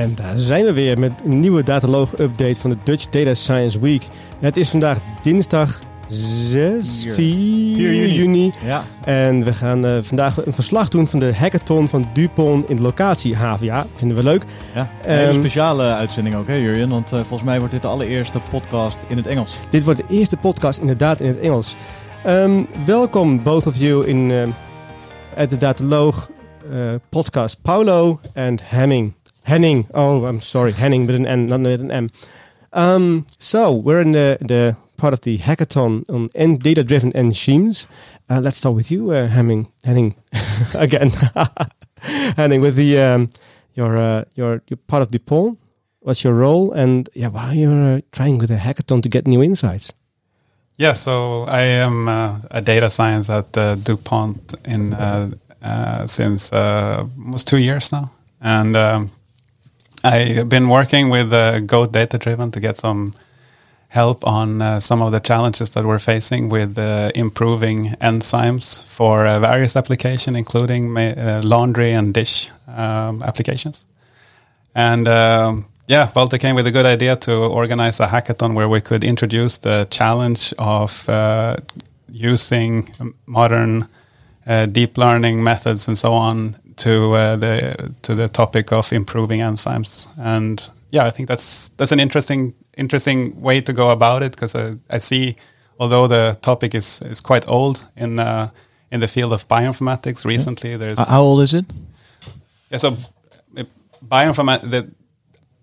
En daar zijn we weer met een nieuwe Dataloog-update van de Dutch Data Science Week. Het is vandaag dinsdag 6, 4, 4 juni. juni. Ja. En we gaan eh, vandaag een verslag doen van de hackathon van Dupont in de locatie HVA. Vinden we leuk. ja. Een hele Ehm, speciale uitzending ook, hè Jurjen? Want eh, volgens mij wordt dit de allereerste podcast in het Engels. Dit wordt de eerste podcast inderdaad in het Engels. Ehm, welkom both of you in uh, at the Dataloog podcast. Paulo and Henning. Henning. Oh, I'm sorry. Henning but an N, not with an M. Um, so we're in the, the part of the hackathon on en- data-driven enzymes. Uh, let's start with you, uh, Henning. Henning again. Henning, with the um, your uh, your your part of the DuPont. What's your role, and yeah, why you're uh, trying with a hackathon to get new insights? Yeah, so I am uh, a data science at uh, DuPont in uh, since almost two years now, and um, I've been working with uh, Go Data Driven to get some help on uh, some of the challenges that we're facing with uh, improving enzymes for uh, various applications, including uh, laundry and dish um, applications. And um, yeah, Walter came with a good idea to organize a hackathon where we could introduce the challenge of uh, using modern uh, deep learning methods and so on to uh, the to the topic of improving enzymes. And yeah, I think that's that's an interesting interesting way to go about it because I, I see, although the topic is is quite old in uh, in the field of bioinformatics, recently there's Uh, how old is it? yeah, so bioinformatics,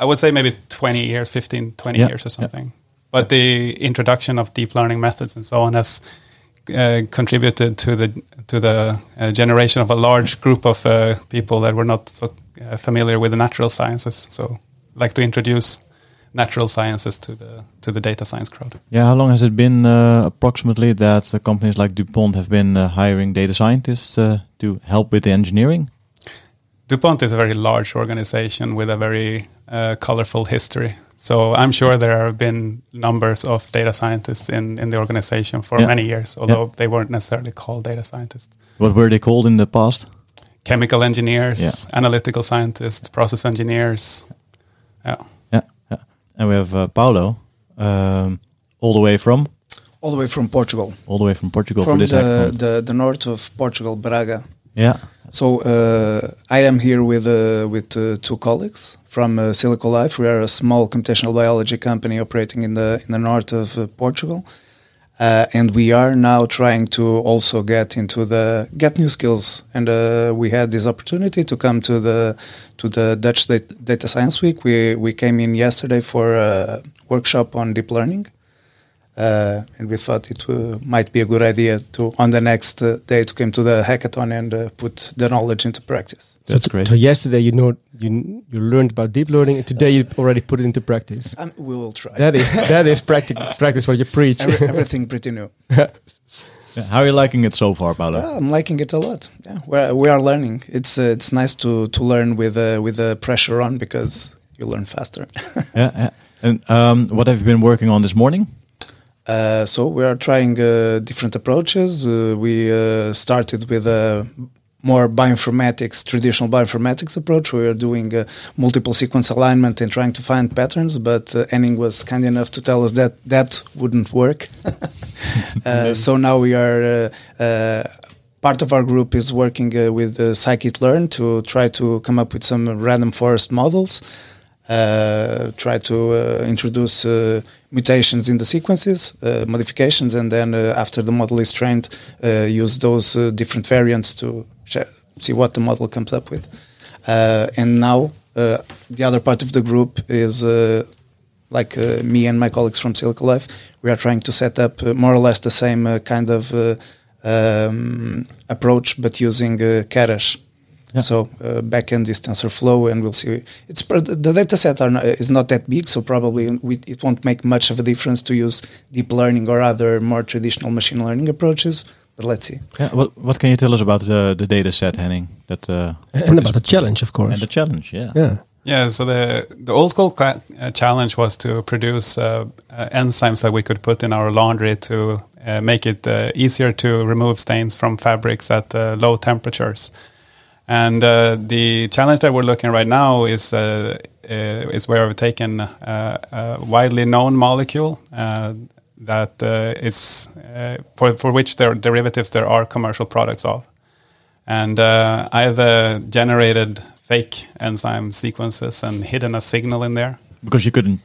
I would say maybe 20 years, 15, 20 Yeah, years or yeah. something. But the introduction of deep learning methods and so on has uh, contributed to the to the uh, generation of a large group of uh, people that were not so uh, familiar with the natural sciences. So, I'd like to introduce natural sciences to the to the data science crowd. Yeah, how long has it been uh, approximately that uh, companies like DuPont have been uh, hiring data scientists uh, to help with the engineering? DuPont is a very large organization with a very uh, colorful history. So I'm sure there have been numbers of data scientists in, in the organization for Yeah. many years, although they weren't necessarily called data scientists. What were they called in the past? Chemical engineers, Yeah. analytical scientists, process engineers. Yeah. Yeah, yeah. And we have uh, Paulo, um, all the way from all the way from Portugal, all the way from Portugal from for this the, hackathon. the the north of Portugal, Braga. Yeah, So uh, I am here with uh, with uh, two colleagues from uh, Silico Life. We are a small computational biology company operating in the in the north of uh, Portugal, uh, and we are now trying to also get into the get new skills. And uh, we had this opportunity to come to the to the Dutch Data Science Week. We we came in yesterday for a workshop on deep learning. Uh, and we thought it uh, might be a good idea to, on the next uh, day, to come to the hackathon and uh, put the knowledge into practice. that's so, great. So yesterday you know you you learned about deep learning, and today you already put it into practice. Um, we will try. That is that is practice practice what you preach. Every, everything pretty new. How are you liking it so far, Paulo? Well, I'm liking it a lot. Yeah, we're, we are learning. It's uh, it's nice to to learn with uh, with the pressure on because you learn faster. yeah, yeah. And um, what have you been working on this morning? Uh, so we are trying uh, different approaches. Uh, we uh, started with a more bioinformatics, traditional bioinformatics approach. We are doing uh, multiple sequence alignment and trying to find patterns. But uh, Henning was kind enough to tell us that that wouldn't work. uh, so now we are. Uh, uh, Part of our group is working uh, with uh, scikit-learn to try to come up with some random forest models try to uh, introduce uh, mutations in the sequences, uh, modifications, and then uh, after the model is trained, uh, use those uh, different variants to see what the model comes up with. Uh, and now uh, the other part of the group is uh, like uh, me and my colleagues from Silico Life. We are trying to set up uh, more or less the same uh, kind of uh, um, approach, but using uh, Keras. Yeah. So uh, backend is TensorFlow, and we'll see. It's the data set are not, is not that big, so probably we, it won't make much of a difference to use deep learning or other more traditional machine learning approaches. But let's see. Yeah, what what can you tell us about the the data set, Henning? That uh, And about the challenge, of course. and the challenge, yeah. yeah. Yeah, so the the old school cla- uh, challenge was to produce uh, uh, enzymes that we could put in our laundry to uh, make it uh, easier to remove stains from fabrics at uh, low temperatures. And uh, the challenge that we're looking at right now is uh, uh, is where we've taken uh, a widely known molecule uh, that uh, is for for which there are derivatives there are commercial products of, and I've generated fake enzyme sequences and hidden a signal in there. Because you couldn't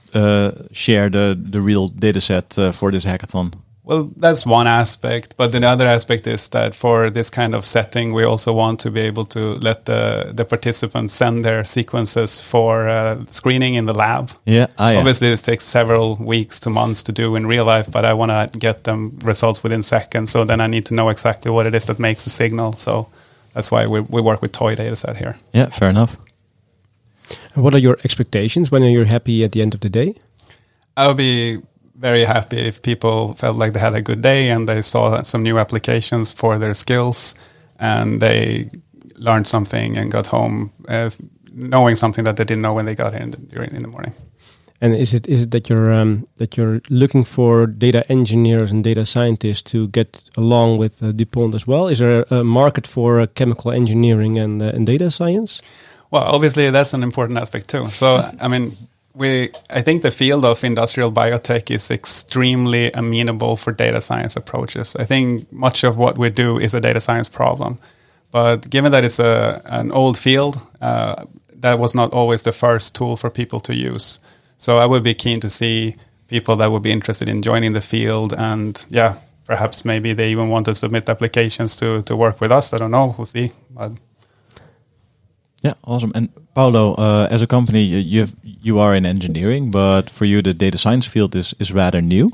share the the real data set for this hackathon. Well, that's one aspect, but the other aspect is that for this kind of setting, we also want to be able to let the, the participants send their sequences for uh, screening in the lab. Yeah, ah, yeah. Obviously, this takes several weeks to months to do in real life, but I want to get them results within seconds. So then I need to know exactly what it is that makes the signal. So that's why we, we work with toy dataset here. Yeah, fair enough. And what are your expectations when are you're happy at the end of the day? I'll be very happy if people felt like they had a good day and they saw some new applications for their skills and they learned something and got home uh, knowing something that they didn't know when they got here in the, during in the morning. And is it is it that you're um, that you're looking for data engineers and data scientists to get along with uh, DuPont as well? Is there a, a market for uh, chemical engineering and, uh, and data science? Well, obviously that's an important aspect too. So I mean, we I think the field of industrial biotech is extremely amenable for data science approaches. I think much of what we do is a data science problem, but given that it's a an old field, uh, that was not always the first tool for people to use. So I would be keen to see people that would be interested in joining the field, and yeah, perhaps maybe they even want to submit applications to to work with us. I don't know. We'll see. But Yeah, awesome. And Paulo, uh, as a company, you you, have, you are in engineering, but for you, the data science field is, is rather new.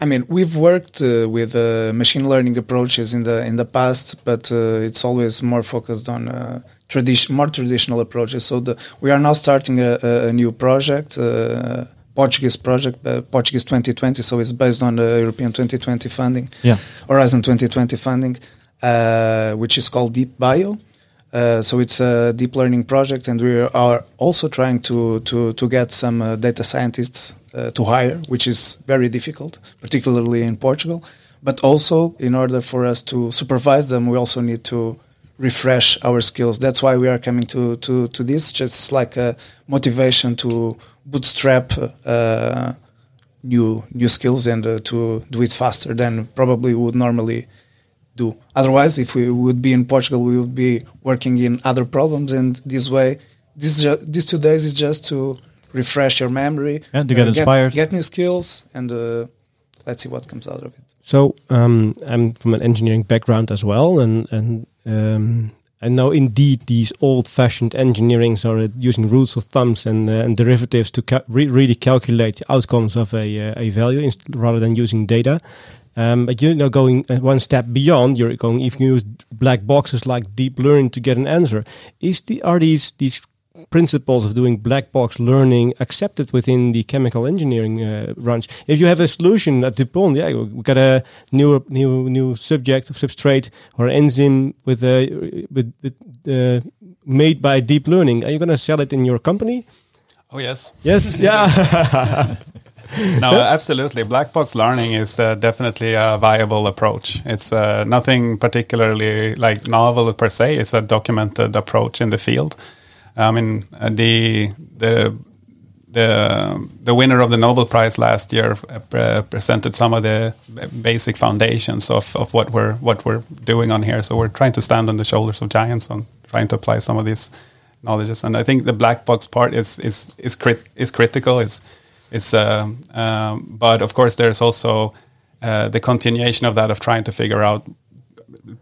I mean, we've worked uh, with uh, machine learning approaches in the in the past, but uh, it's always more focused on uh, tradition, more traditional approaches. So the, we are now starting a, a a new project, uh, Portuguese project, uh, Portuguese 2020. So it's based on the European 2020 funding, Yeah. Horizon 2020 funding, uh, which is called Deep Bio. Uh, so it's a deep learning project, and we are also trying to to to get some uh, data scientists uh, to hire, which is very difficult, particularly in Portugal. But also, in order for us to supervise them, we also need to refresh our skills. That's why we are coming to to to this, just like a motivation to bootstrap uh, new new skills and uh, to do it faster than probably would normally do. Otherwise, if we would be in Portugal, we would be working in other problems, and this way, this ju- these two days is just to refresh your memory, And to get uh, inspired. get, new skills, and uh, let's see what comes out of it. So um, I'm from an engineering background as well, and and um, I know indeed these old-fashioned engineerings are uh, using rules of thumbs and, uh, and derivatives to ca- re- really calculate the outcomes of a, uh, a value inst- rather than using data. Um, but you're now going uh, one step beyond. You're going if you use black boxes like deep learning to get an answer. Is the are these these principles of doing black box learning accepted within the chemical engineering uh, branch. If you have a solution at DuPont, yeah, we got a new new new subject of substrate or enzyme with a with, with uh, made by deep learning. Are you going to sell it in your company? oh yes, Yes. yeah. no, absolutely. Black box learning is uh, definitely a viable approach. It's uh, nothing particularly like novel per se. It's a documented approach in the field. I mean, uh, the the the the winner of the Nobel Prize last year uh, pre- presented some of the basic foundations of, of what we're what we're doing on here. So we're trying to stand on the shoulders of giants on trying to apply some of these knowledges. And I think the black box part is is is crit- is critical. Is is um, um, but of course there's also uh, the continuation of that of trying to figure out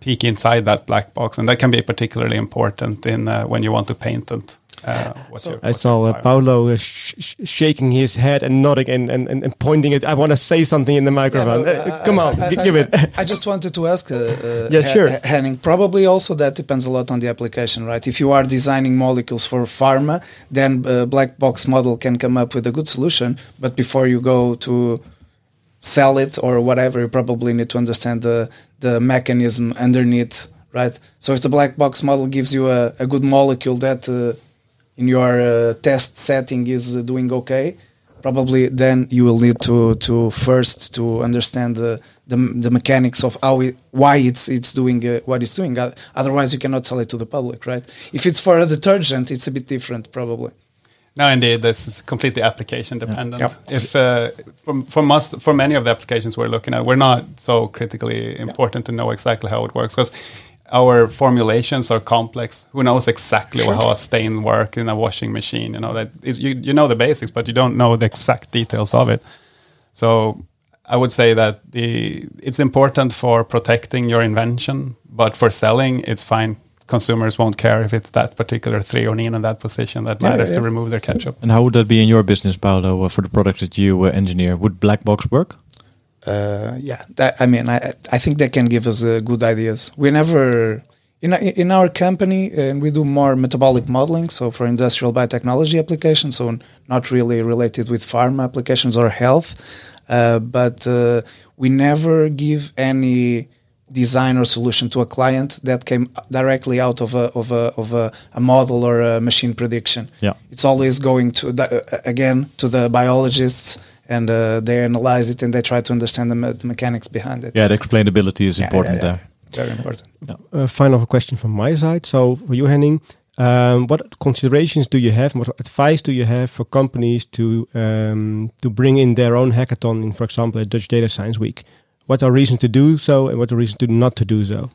peek inside that black box, and that can be particularly important in uh, when you want to patent uh, So- you're- I saw you're uh, requiring. Paulo uh, sh- sh- shaking his head and nodding and, and, and, and pointing it. I want to say something in the microphone. Yeah, no, Uh, come I- on, I- I- give it. I just wanted to ask. Uh, uh, Yeah, sure. Henning, probably also that depends a lot on the application, right? If you are designing molecules for pharma, then uh, black box model can come up with a good solution. But before you go to sell it or whatever, you probably need to understand the the mechanism underneath, right? So if the black box model gives you a, a good molecule that uh, in your uh, test setting is uh, doing okay, probably then you will need to to first to understand the the, the mechanics of how it, why it's it's doing uh, what it's doing. Uh, Otherwise, you cannot sell it to the public, right? If it's for a detergent, it's a bit different, probably. No, indeed, this is completely application dependent. Yep. If uh, for for most for many of the applications we're looking at, we're not so critically important to know exactly how it works because our formulations are complex. Who knows exactly Sure. how a stain works in a washing machine? You know that is, you you know the basics, but you don't know the exact details of it. So I would say that the it's important for protecting your invention, but for selling, it's fine. Consumers won't care if it's that particular threonine in that position that Yeah, matters to remove their ketchup. And how would that be in your business, Paulo, uh, for the products that you uh, engineer? Would black box work? Uh, yeah, that, I mean, I I think they can give us uh, good ideas. We never in in our company, and we do more metabolic modeling, so for industrial biotechnology applications, so not really related with pharma applications or health, uh, but uh, we never give any design or solution to a client that came directly out of a of a of a, a model or a machine prediction. Yeah. It's always going to the, uh, again to the biologists, and uh, they analyze it and they try to understand the, me- the mechanics behind it. Yeah, the explainability is Yeah, important yeah, yeah. there. Very important. uh, final question from my side. So for you, Henning, um, what considerations do you have? What advice do you have for companies to um, to bring in their own hackathon in, for example, a Dutch Data Science Week? What are reasons to do so, and what are reasons to not to do so?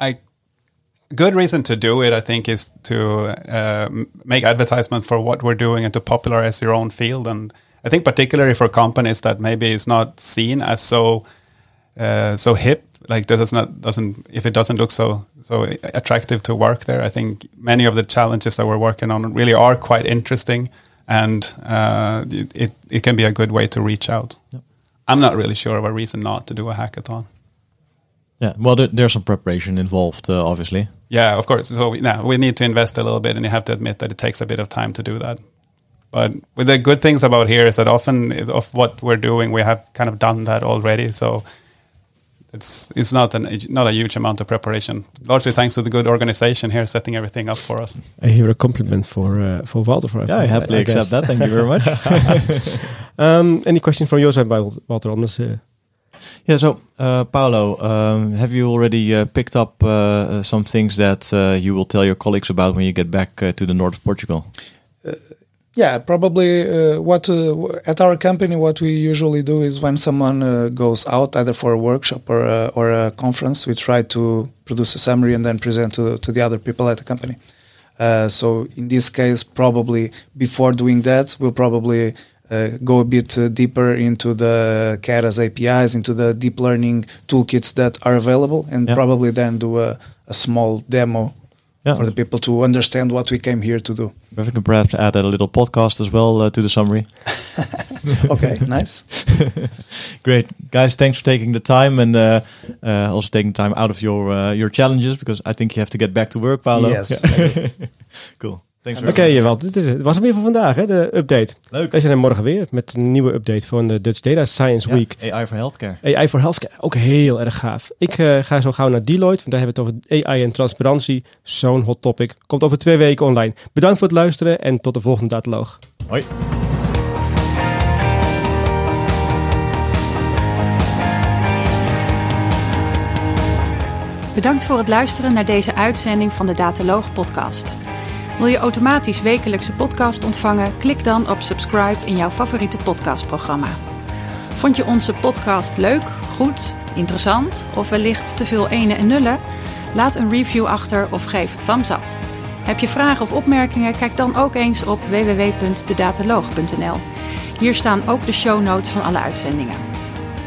I good reason to do it, I think, is to uh, make advertisement for what we're doing and to popularize your own field. And I think particularly for companies that maybe is not seen as so uh, so hip, like that does not doesn't if it doesn't look so so attractive to work there. I think many of the challenges that we're working on really are quite interesting, and uh, it, it can be a good way to reach out. I'm not really sure of a reason not to do a hackathon. Yeah, well, there, there's some preparation involved, uh, obviously. Yeah, of course. So we, now we need to invest a little bit, and you have to admit that it takes a bit of time to do that. But with the good things about here is that often of what we're doing, we have kind of done that already. So it's it's not an not a huge amount of preparation. Largely thanks to the good organization here setting everything up for us. I hear a compliment for uh, for Walter. For Yeah, I happily accept that. Thank you very much. Um, any questions from your side, Walter? On this, uh, Yeah, so uh, Paulo, um, have you already uh, picked up uh, uh, some things that uh, you will tell your colleagues about when you get back uh, to the north of Portugal? Yeah, probably uh, what uh, at our company what we usually do is when someone uh, goes out either for a workshop or a, or a conference, we try to produce a summary and then present to to the other people at the company. Uh, so in this case, probably before doing that, we'll probably uh, go a bit uh, deeper into the Keras APIs, into the deep learning toolkits that are available, and Yeah. probably then do a, a small demo Yeah. for the people to understand what we came here to do. If we can perhaps add a little podcast as well uh, to the summary. Okay, nice. Great, guys! Thanks for taking the time and uh, uh, also taking time out of your uh, your challenges because I think you have to get back to work, Paulo. Yes. cool. Oké. Walter, dit is het. Het was hem weer voor vandaag, hè, de update. Leuk. Wij zijn er morgen weer met een nieuwe update van de Dutch Data Science Ja, Week. AI voor healthcare. AI voor healthcare, ook heel erg gaaf. Ik eh, ga zo gauw naar Deloitte, want daar hebben we het over AI en transparantie. Zo'n hot topic. Komt over twee weken online. Bedankt voor het luisteren en tot de volgende dataloog. Hoi. Bedankt voor het luisteren naar deze uitzending van de Dataloog podcast. Wil je automatisch wekelijkse podcast ontvangen? Klik dan op subscribe in jouw favoriete podcastprogramma. Vond je onze podcast leuk, goed, interessant of wellicht te veel ene en nullen? Laat een review achter of geef thumbs up. Heb je vragen of opmerkingen? Kijk dan ook eens op www.dedataloog.nl. Hier staan ook de show notes van alle uitzendingen.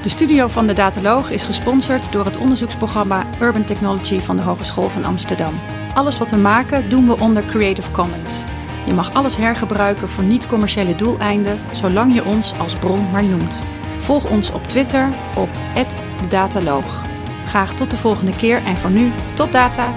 De studio van de Dataloog is gesponsord door het onderzoeksprogramma Urban Technology van de Hogeschool van Amsterdam. Alles wat we maken doen we onder Creative Commons. Je mag alles hergebruiken voor niet-commerciële doeleinden, zolang je ons als bron maar noemt. Volg ons op Twitter op @dedataloog. Graag tot de volgende keer en voor nu tot data.